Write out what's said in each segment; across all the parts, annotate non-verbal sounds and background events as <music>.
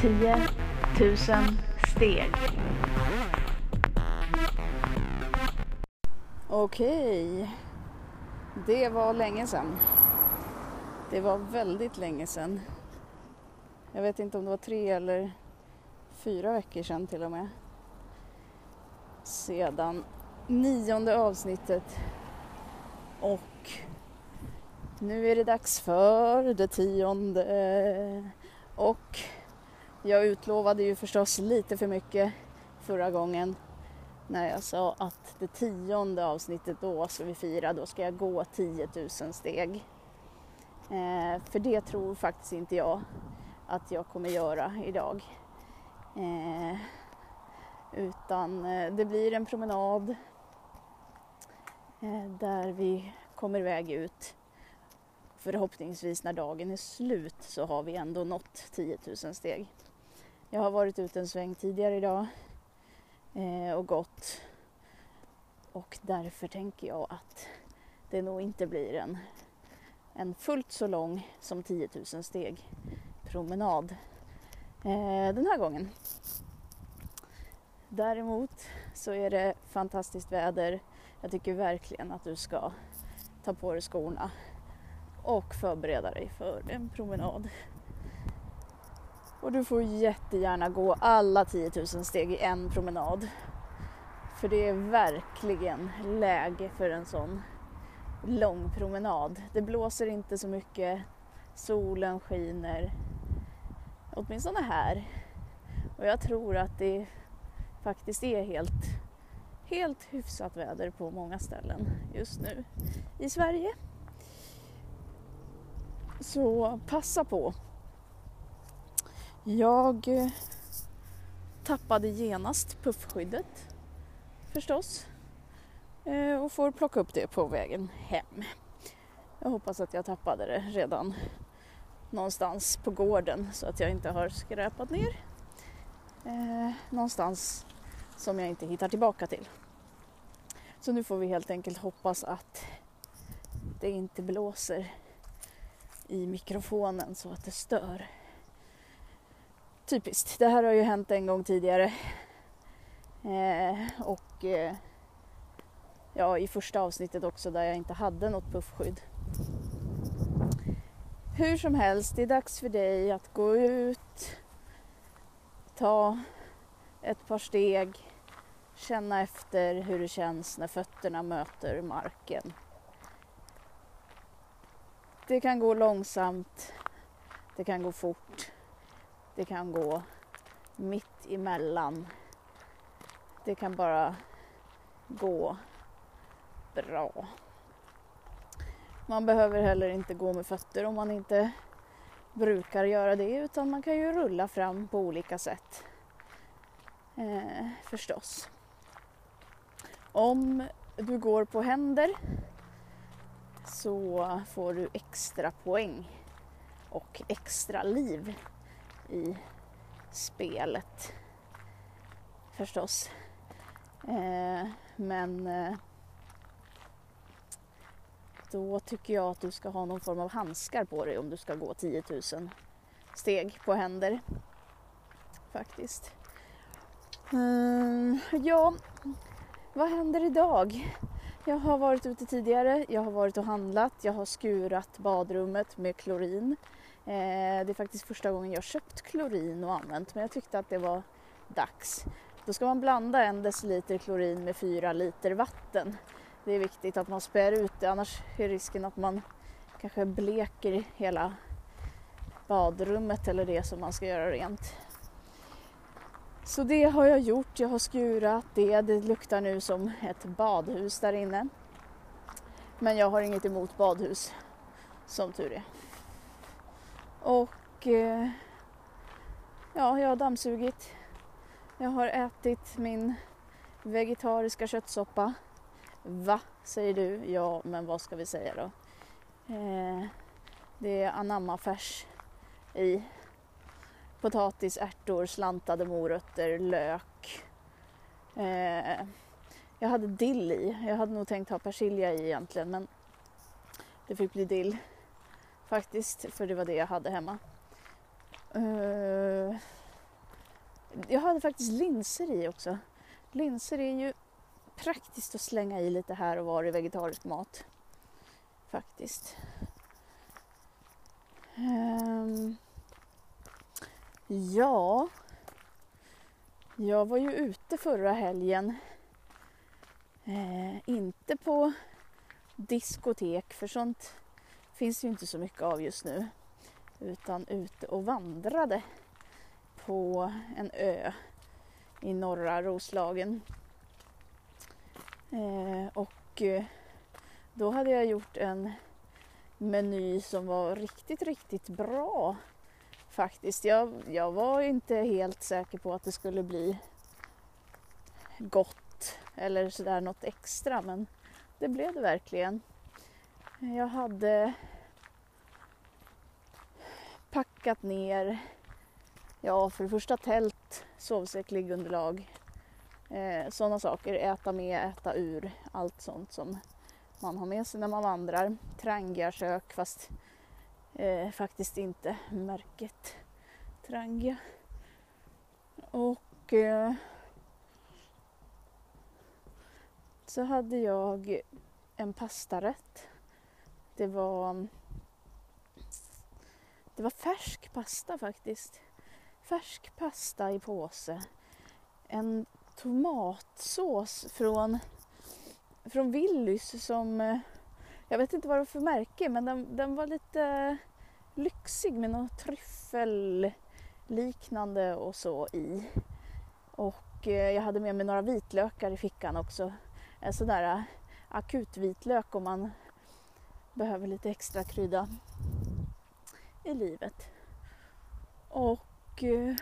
10 000 steg. Okej, det var länge sedan. Det var väldigt länge sedan. Jag vet inte om det var tre eller fyra veckor sedan till och med. Sedan nionde avsnittet. Och nu är det dags för det tionde. Och jag utlovade ju förstås lite för mycket förra gången när jag sa att det tionde avsnittet då ska vi fira, då ska jag gå 10 000 steg. Eh, för det tror faktiskt inte jag att jag kommer göra idag. Eh, utan eh, det blir en promenad eh, där vi kommer iväg ut. Förhoppningsvis när dagen är slut så har vi ändå nått 10 000 steg. Jag har varit ute en sväng tidigare idag eh, och gått och därför tänker jag att det nog inte blir en, en fullt så lång som 10 000 steg promenad eh, den här gången. Däremot så är det fantastiskt väder. Jag tycker verkligen att du ska ta på dig skorna och förbereda dig för en promenad. Och du får jättegärna gå alla 10 000 steg i en promenad. För det är verkligen läge för en sån lång promenad. Det blåser inte så mycket, solen skiner, åtminstone här. Och jag tror att det faktiskt är helt, helt hyfsat väder på många ställen just nu i Sverige. Så passa på. Jag eh, tappade genast puffskyddet förstås eh, och får plocka upp det på vägen hem. Jag hoppas att jag tappade det redan någonstans på gården så att jag inte har skräpat ner eh, någonstans som jag inte hittar tillbaka till. Så nu får vi helt enkelt hoppas att det inte blåser i mikrofonen så att det stör. Typiskt, det här har ju hänt en gång tidigare. Eh, och eh, ja, i första avsnittet också där jag inte hade något puffskydd. Hur som helst, det är dags för dig att gå ut, ta ett par steg, känna efter hur det känns när fötterna möter marken. Det kan gå långsamt, det kan gå fort, det kan gå mitt emellan. Det kan bara gå bra. Man behöver heller inte gå med fötter om man inte brukar göra det utan man kan ju rulla fram på olika sätt. Eh, förstås. Om du går på händer så får du extra poäng och extra liv i spelet. Förstås. Eh, men eh, då tycker jag att du ska ha någon form av handskar på dig om du ska gå 10 000 steg på händer. Faktiskt. Mm, ja, vad händer idag? Jag har varit ute tidigare, jag har varit och handlat, jag har skurat badrummet med klorin. Eh, det är faktiskt första gången jag köpt klorin och använt men jag tyckte att det var dags. Då ska man blanda en deciliter klorin med fyra liter vatten. Det är viktigt att man spär ut det annars är risken att man kanske bleker hela badrummet eller det som man ska göra rent. Så det har jag gjort. Jag har skurat det. Det luktar nu som ett badhus där inne. Men jag har inget emot badhus, som tur är. Och eh, ja, jag har dammsugit. Jag har ätit min vegetariska köttsoppa. Va, säger du? Ja, men vad ska vi säga då? Eh, det är anammafärs i potatis, ärtor, slantade morötter, lök. Eh, jag hade dill i. Jag hade nog tänkt ha persilja i egentligen men det fick bli dill faktiskt för det var det jag hade hemma. Uh, Jag hade faktiskt linser i också. Linser är ju praktiskt att slänga i lite här och var i vegetarisk mat. Faktiskt. Um, ja, jag var ju ute förra helgen. Eh, inte på diskotek, för sånt finns ju inte så mycket av just nu. Utan ute och vandrade på en ö i norra Roslagen. Eh, och eh, då hade jag gjort en meny som var riktigt, riktigt bra faktiskt. Jag, jag var inte helt säker på att det skulle bli gott eller sådär något extra men det blev det verkligen. Jag hade packat ner, ja för det första tält, sovsäck, liggunderlag, eh, sådana saker, äta med, äta ur, allt sånt som man har med sig när man vandrar. Trangiakök fast eh, faktiskt inte märket Trangia. Och eh, så hade jag en pastarätt. Det var mm, det var färsk pasta faktiskt. Färsk pasta i påse. En tomatsås från, från Willys som eh, jag vet inte vad det var för märke men den, den var lite lyxig med något tryffelliknande och så i. Och eh, jag hade med mig några vitlökar i fickan också. En sån där eh, akut vitlök om man behöver lite extra krydda i livet. Och eh,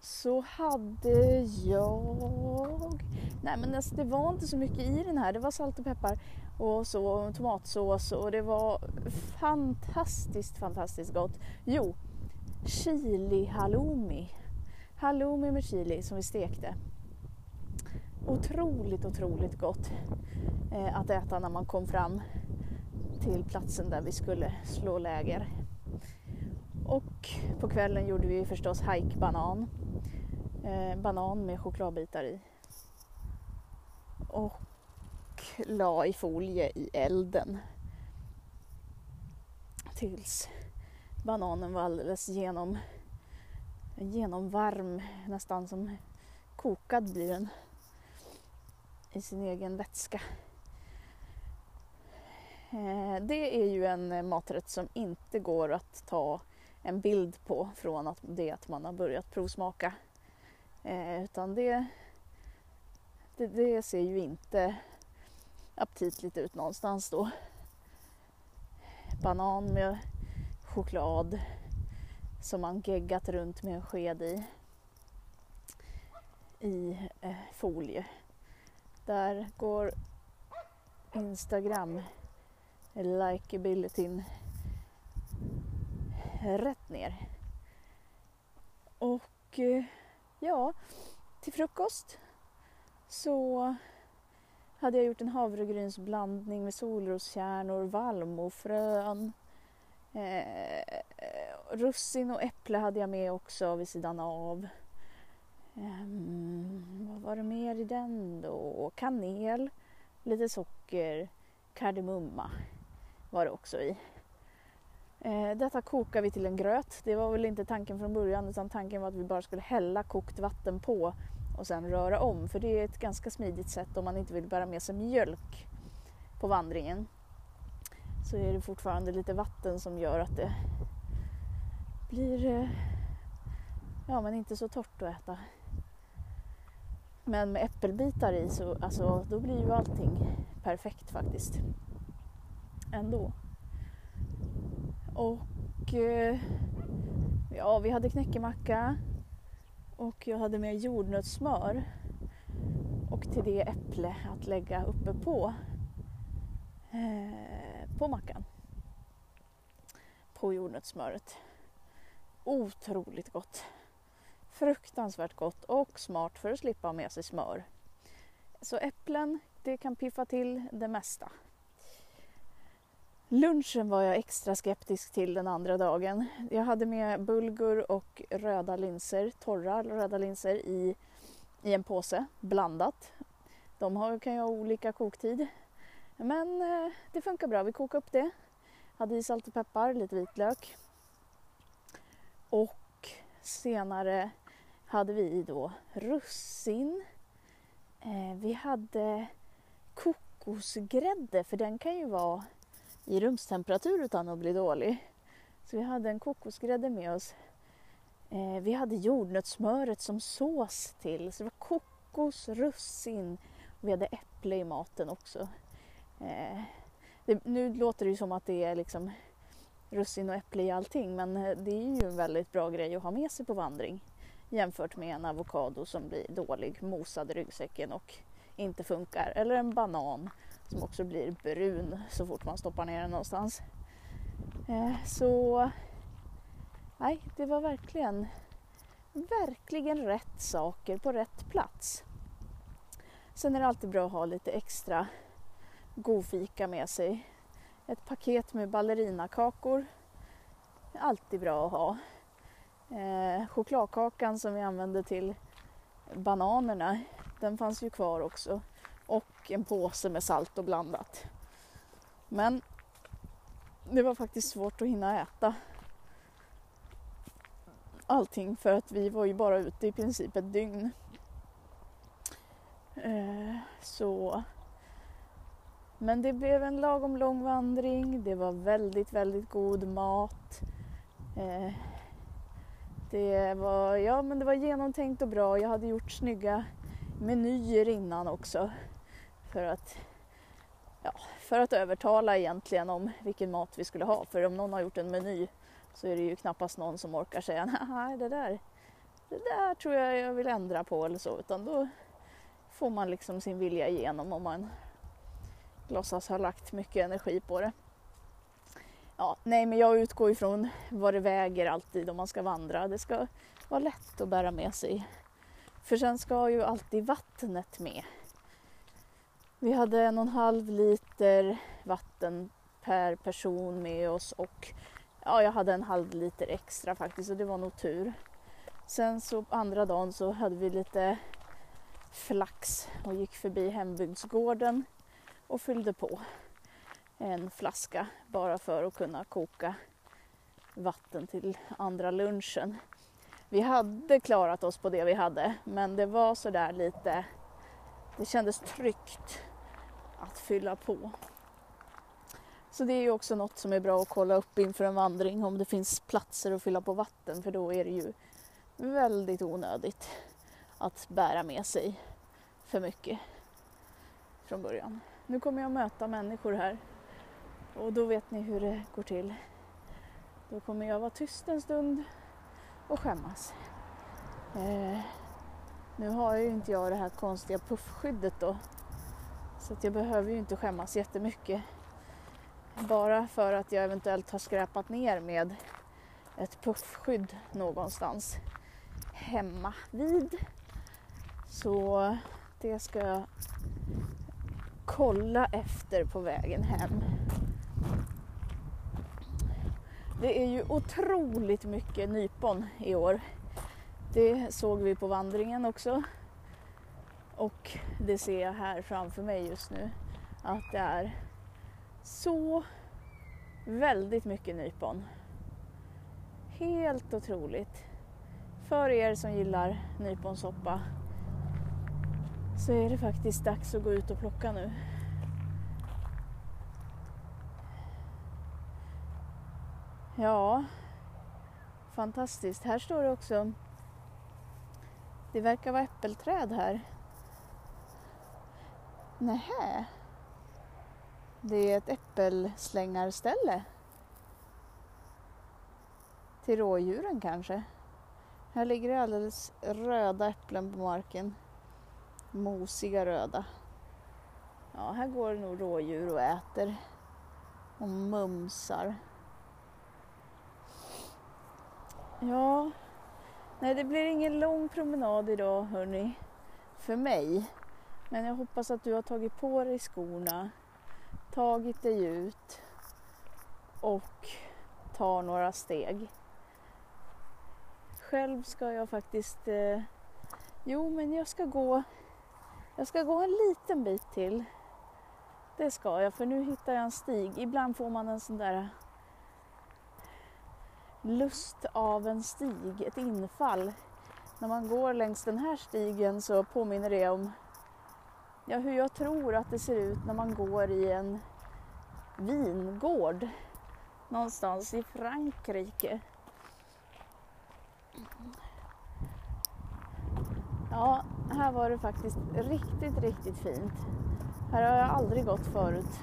så hade jag... Nej men alltså, det var inte så mycket i den här. Det var salt och peppar och så tomatsås och det var fantastiskt, fantastiskt gott. Jo, chili halloumi. Halloumi med chili som vi stekte. Otroligt, otroligt gott eh, att äta när man kom fram till platsen där vi skulle slå läger. Och på kvällen gjorde vi förstås hajkbanan. Eh, banan med chokladbitar i. Och la i folie i elden. Tills bananen var alldeles genom, genomvarm, nästan som kokad blir den i sin egen vätska. Eh, det är ju en eh, maträtt som inte går att ta en bild på från att det att man har börjat provsmaka. Eh, utan det, det, det, ser ju inte aptitligt ut någonstans då. Banan med choklad som man geggat runt med en sked i. I folie. Där går Instagram likeabilityn rätt ner. Och eh, ja, till frukost så hade jag gjort en havregrynsblandning med solroskärnor, vallmofrön. Eh, russin och äpple hade jag med också vid sidan av. Eh, vad var det mer i den då? Kanel, lite socker, kardemumma var det också i. Eh, detta kokar vi till en gröt. Det var väl inte tanken från början utan tanken var att vi bara skulle hälla kokt vatten på och sen röra om för det är ett ganska smidigt sätt om man inte vill bära med sig mjölk på vandringen. Så är det fortfarande lite vatten som gör att det blir eh, ja, men inte så torrt att äta. Men med äppelbitar i så alltså, då blir ju allting perfekt faktiskt. Ändå. Och eh, ja, vi hade knäckemacka och jag hade med jordnötssmör och till det äpple att lägga uppe på eh, på mackan. På jordnötssmöret. Otroligt gott. Fruktansvärt gott och smart för att slippa ha med sig smör. Så äpplen, det kan piffa till det mesta. Lunchen var jag extra skeptisk till den andra dagen. Jag hade med bulgur och röda linser, torra röda linser i, i en påse blandat. De har, kan ju ha olika koktid. Men eh, det funkar bra. Vi kokade upp det. Hade i salt och peppar, lite vitlök. Och senare hade vi då russin. Eh, vi hade kokosgrädde för den kan ju vara i rumstemperatur utan att bli dålig. Så vi hade en kokosgrädde med oss. Eh, vi hade jordnötssmöret som sås till. Så det var kokos, russin och vi hade äpple i maten också. Eh, det, nu låter det ju som att det är liksom russin och äpple i allting men eh, det är ju en väldigt bra grej att ha med sig på vandring jämfört med en avokado som blir dålig, mosad i ryggsäcken och inte funkar. Eller en banan som också blir brun så fort man stoppar ner den någonstans. Eh, så nej, det var verkligen, verkligen rätt saker på rätt plats. Sen är det alltid bra att ha lite extra godfika med sig. Ett paket med ballerinakakor. Alltid bra att ha. Eh, chokladkakan som vi använde till bananerna, den fanns ju kvar också. Och en påse med salt och blandat. Men det var faktiskt svårt att hinna äta allting för att vi var ju bara ute i princip ett dygn. Eh, så men det blev en lagom lång vandring. Det var väldigt, väldigt god mat. Eh, det, var, ja, men det var genomtänkt och bra. Jag hade gjort snygga menyer innan också. För att, ja, för att övertala egentligen om vilken mat vi skulle ha. För om någon har gjort en meny så är det ju knappast någon som orkar säga <laughs> nej det där, det där tror jag jag vill ändra på eller så. Utan då får man liksom sin vilja igenom om man låtsas ha lagt mycket energi på det. Ja, nej, men jag utgår ifrån vad det väger alltid om man ska vandra. Det ska vara lätt att bära med sig. För sen ska ju alltid vattnet med. Vi hade en och en halv liter vatten per person med oss och ja, jag hade en halv liter extra faktiskt och det var nog tur. Sen så andra dagen så hade vi lite flax och gick förbi hembygdsgården och fyllde på en flaska bara för att kunna koka vatten till andra lunchen. Vi hade klarat oss på det vi hade men det var sådär lite, det kändes tryggt att fylla på. Så det är ju också något som är bra att kolla upp inför en vandring om det finns platser att fylla på vatten för då är det ju väldigt onödigt att bära med sig för mycket från början. Nu kommer jag möta människor här och då vet ni hur det går till. Då kommer jag vara tyst en stund och skämmas. Eh, nu har ju inte jag det här konstiga puffskyddet då. Så att jag behöver ju inte skämmas jättemycket. Bara för att jag eventuellt har skräpat ner med ett puffskydd någonstans hemma vid. Så det ska jag kolla efter på vägen hem. Det är ju otroligt mycket nypon i år. Det såg vi på vandringen också. Och det ser jag här framför mig just nu. Att det är så väldigt mycket nypon. Helt otroligt. För er som gillar nyponsoppa så är det faktiskt dags att gå ut och plocka nu. Ja, fantastiskt. Här står det också, det verkar vara äppelträd här. Nähä. Det är ett äppelslängarställe. Till rådjuren kanske. Här ligger det alldeles röda äpplen på marken mosiga röda. Ja, här går det nog rådjur och äter och mumsar. Ja, nej det blir ingen lång promenad idag hörni, för mig. Men jag hoppas att du har tagit på dig skorna, tagit dig ut och tar några steg. Själv ska jag faktiskt, eh, jo men jag ska gå, jag ska gå en liten bit till. Det ska jag för nu hittar jag en stig. Ibland får man en sån där lust av en stig, ett infall. När man går längs den här stigen så påminner det om ja, hur jag tror att det ser ut när man går i en vingård någonstans i Frankrike. Ja, här var det faktiskt riktigt, riktigt fint. Här har jag aldrig gått förut,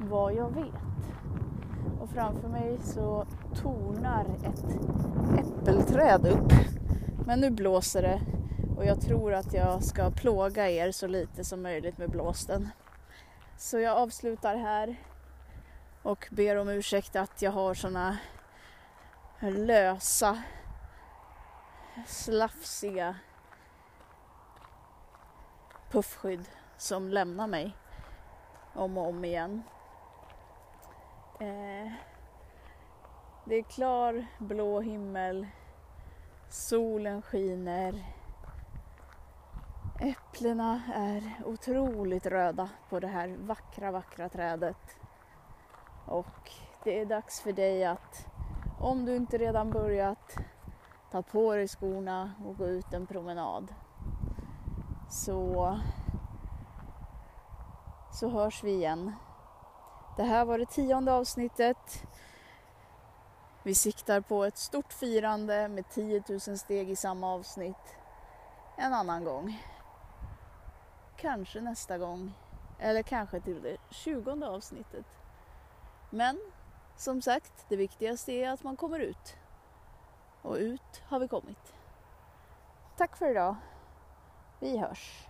vad jag vet. Och framför mig så tornar ett äppelträd upp. Men nu blåser det och jag tror att jag ska plåga er så lite som möjligt med blåsten. Så jag avslutar här och ber om ursäkt att jag har såna lösa, slafsiga puffskydd som lämnar mig om och om igen. Eh, det är klar blå himmel, solen skiner, äpplena är otroligt röda på det här vackra, vackra trädet. Och det är dags för dig att, om du inte redan börjat, ta på dig skorna och gå ut en promenad. Så, så hörs vi igen. Det här var det tionde avsnittet. Vi siktar på ett stort firande med 10 000 steg i samma avsnitt en annan gång. Kanske nästa gång. Eller kanske till det tjugonde avsnittet. Men som sagt, det viktigaste är att man kommer ut. Och ut har vi kommit. Tack för idag. Vi hörs.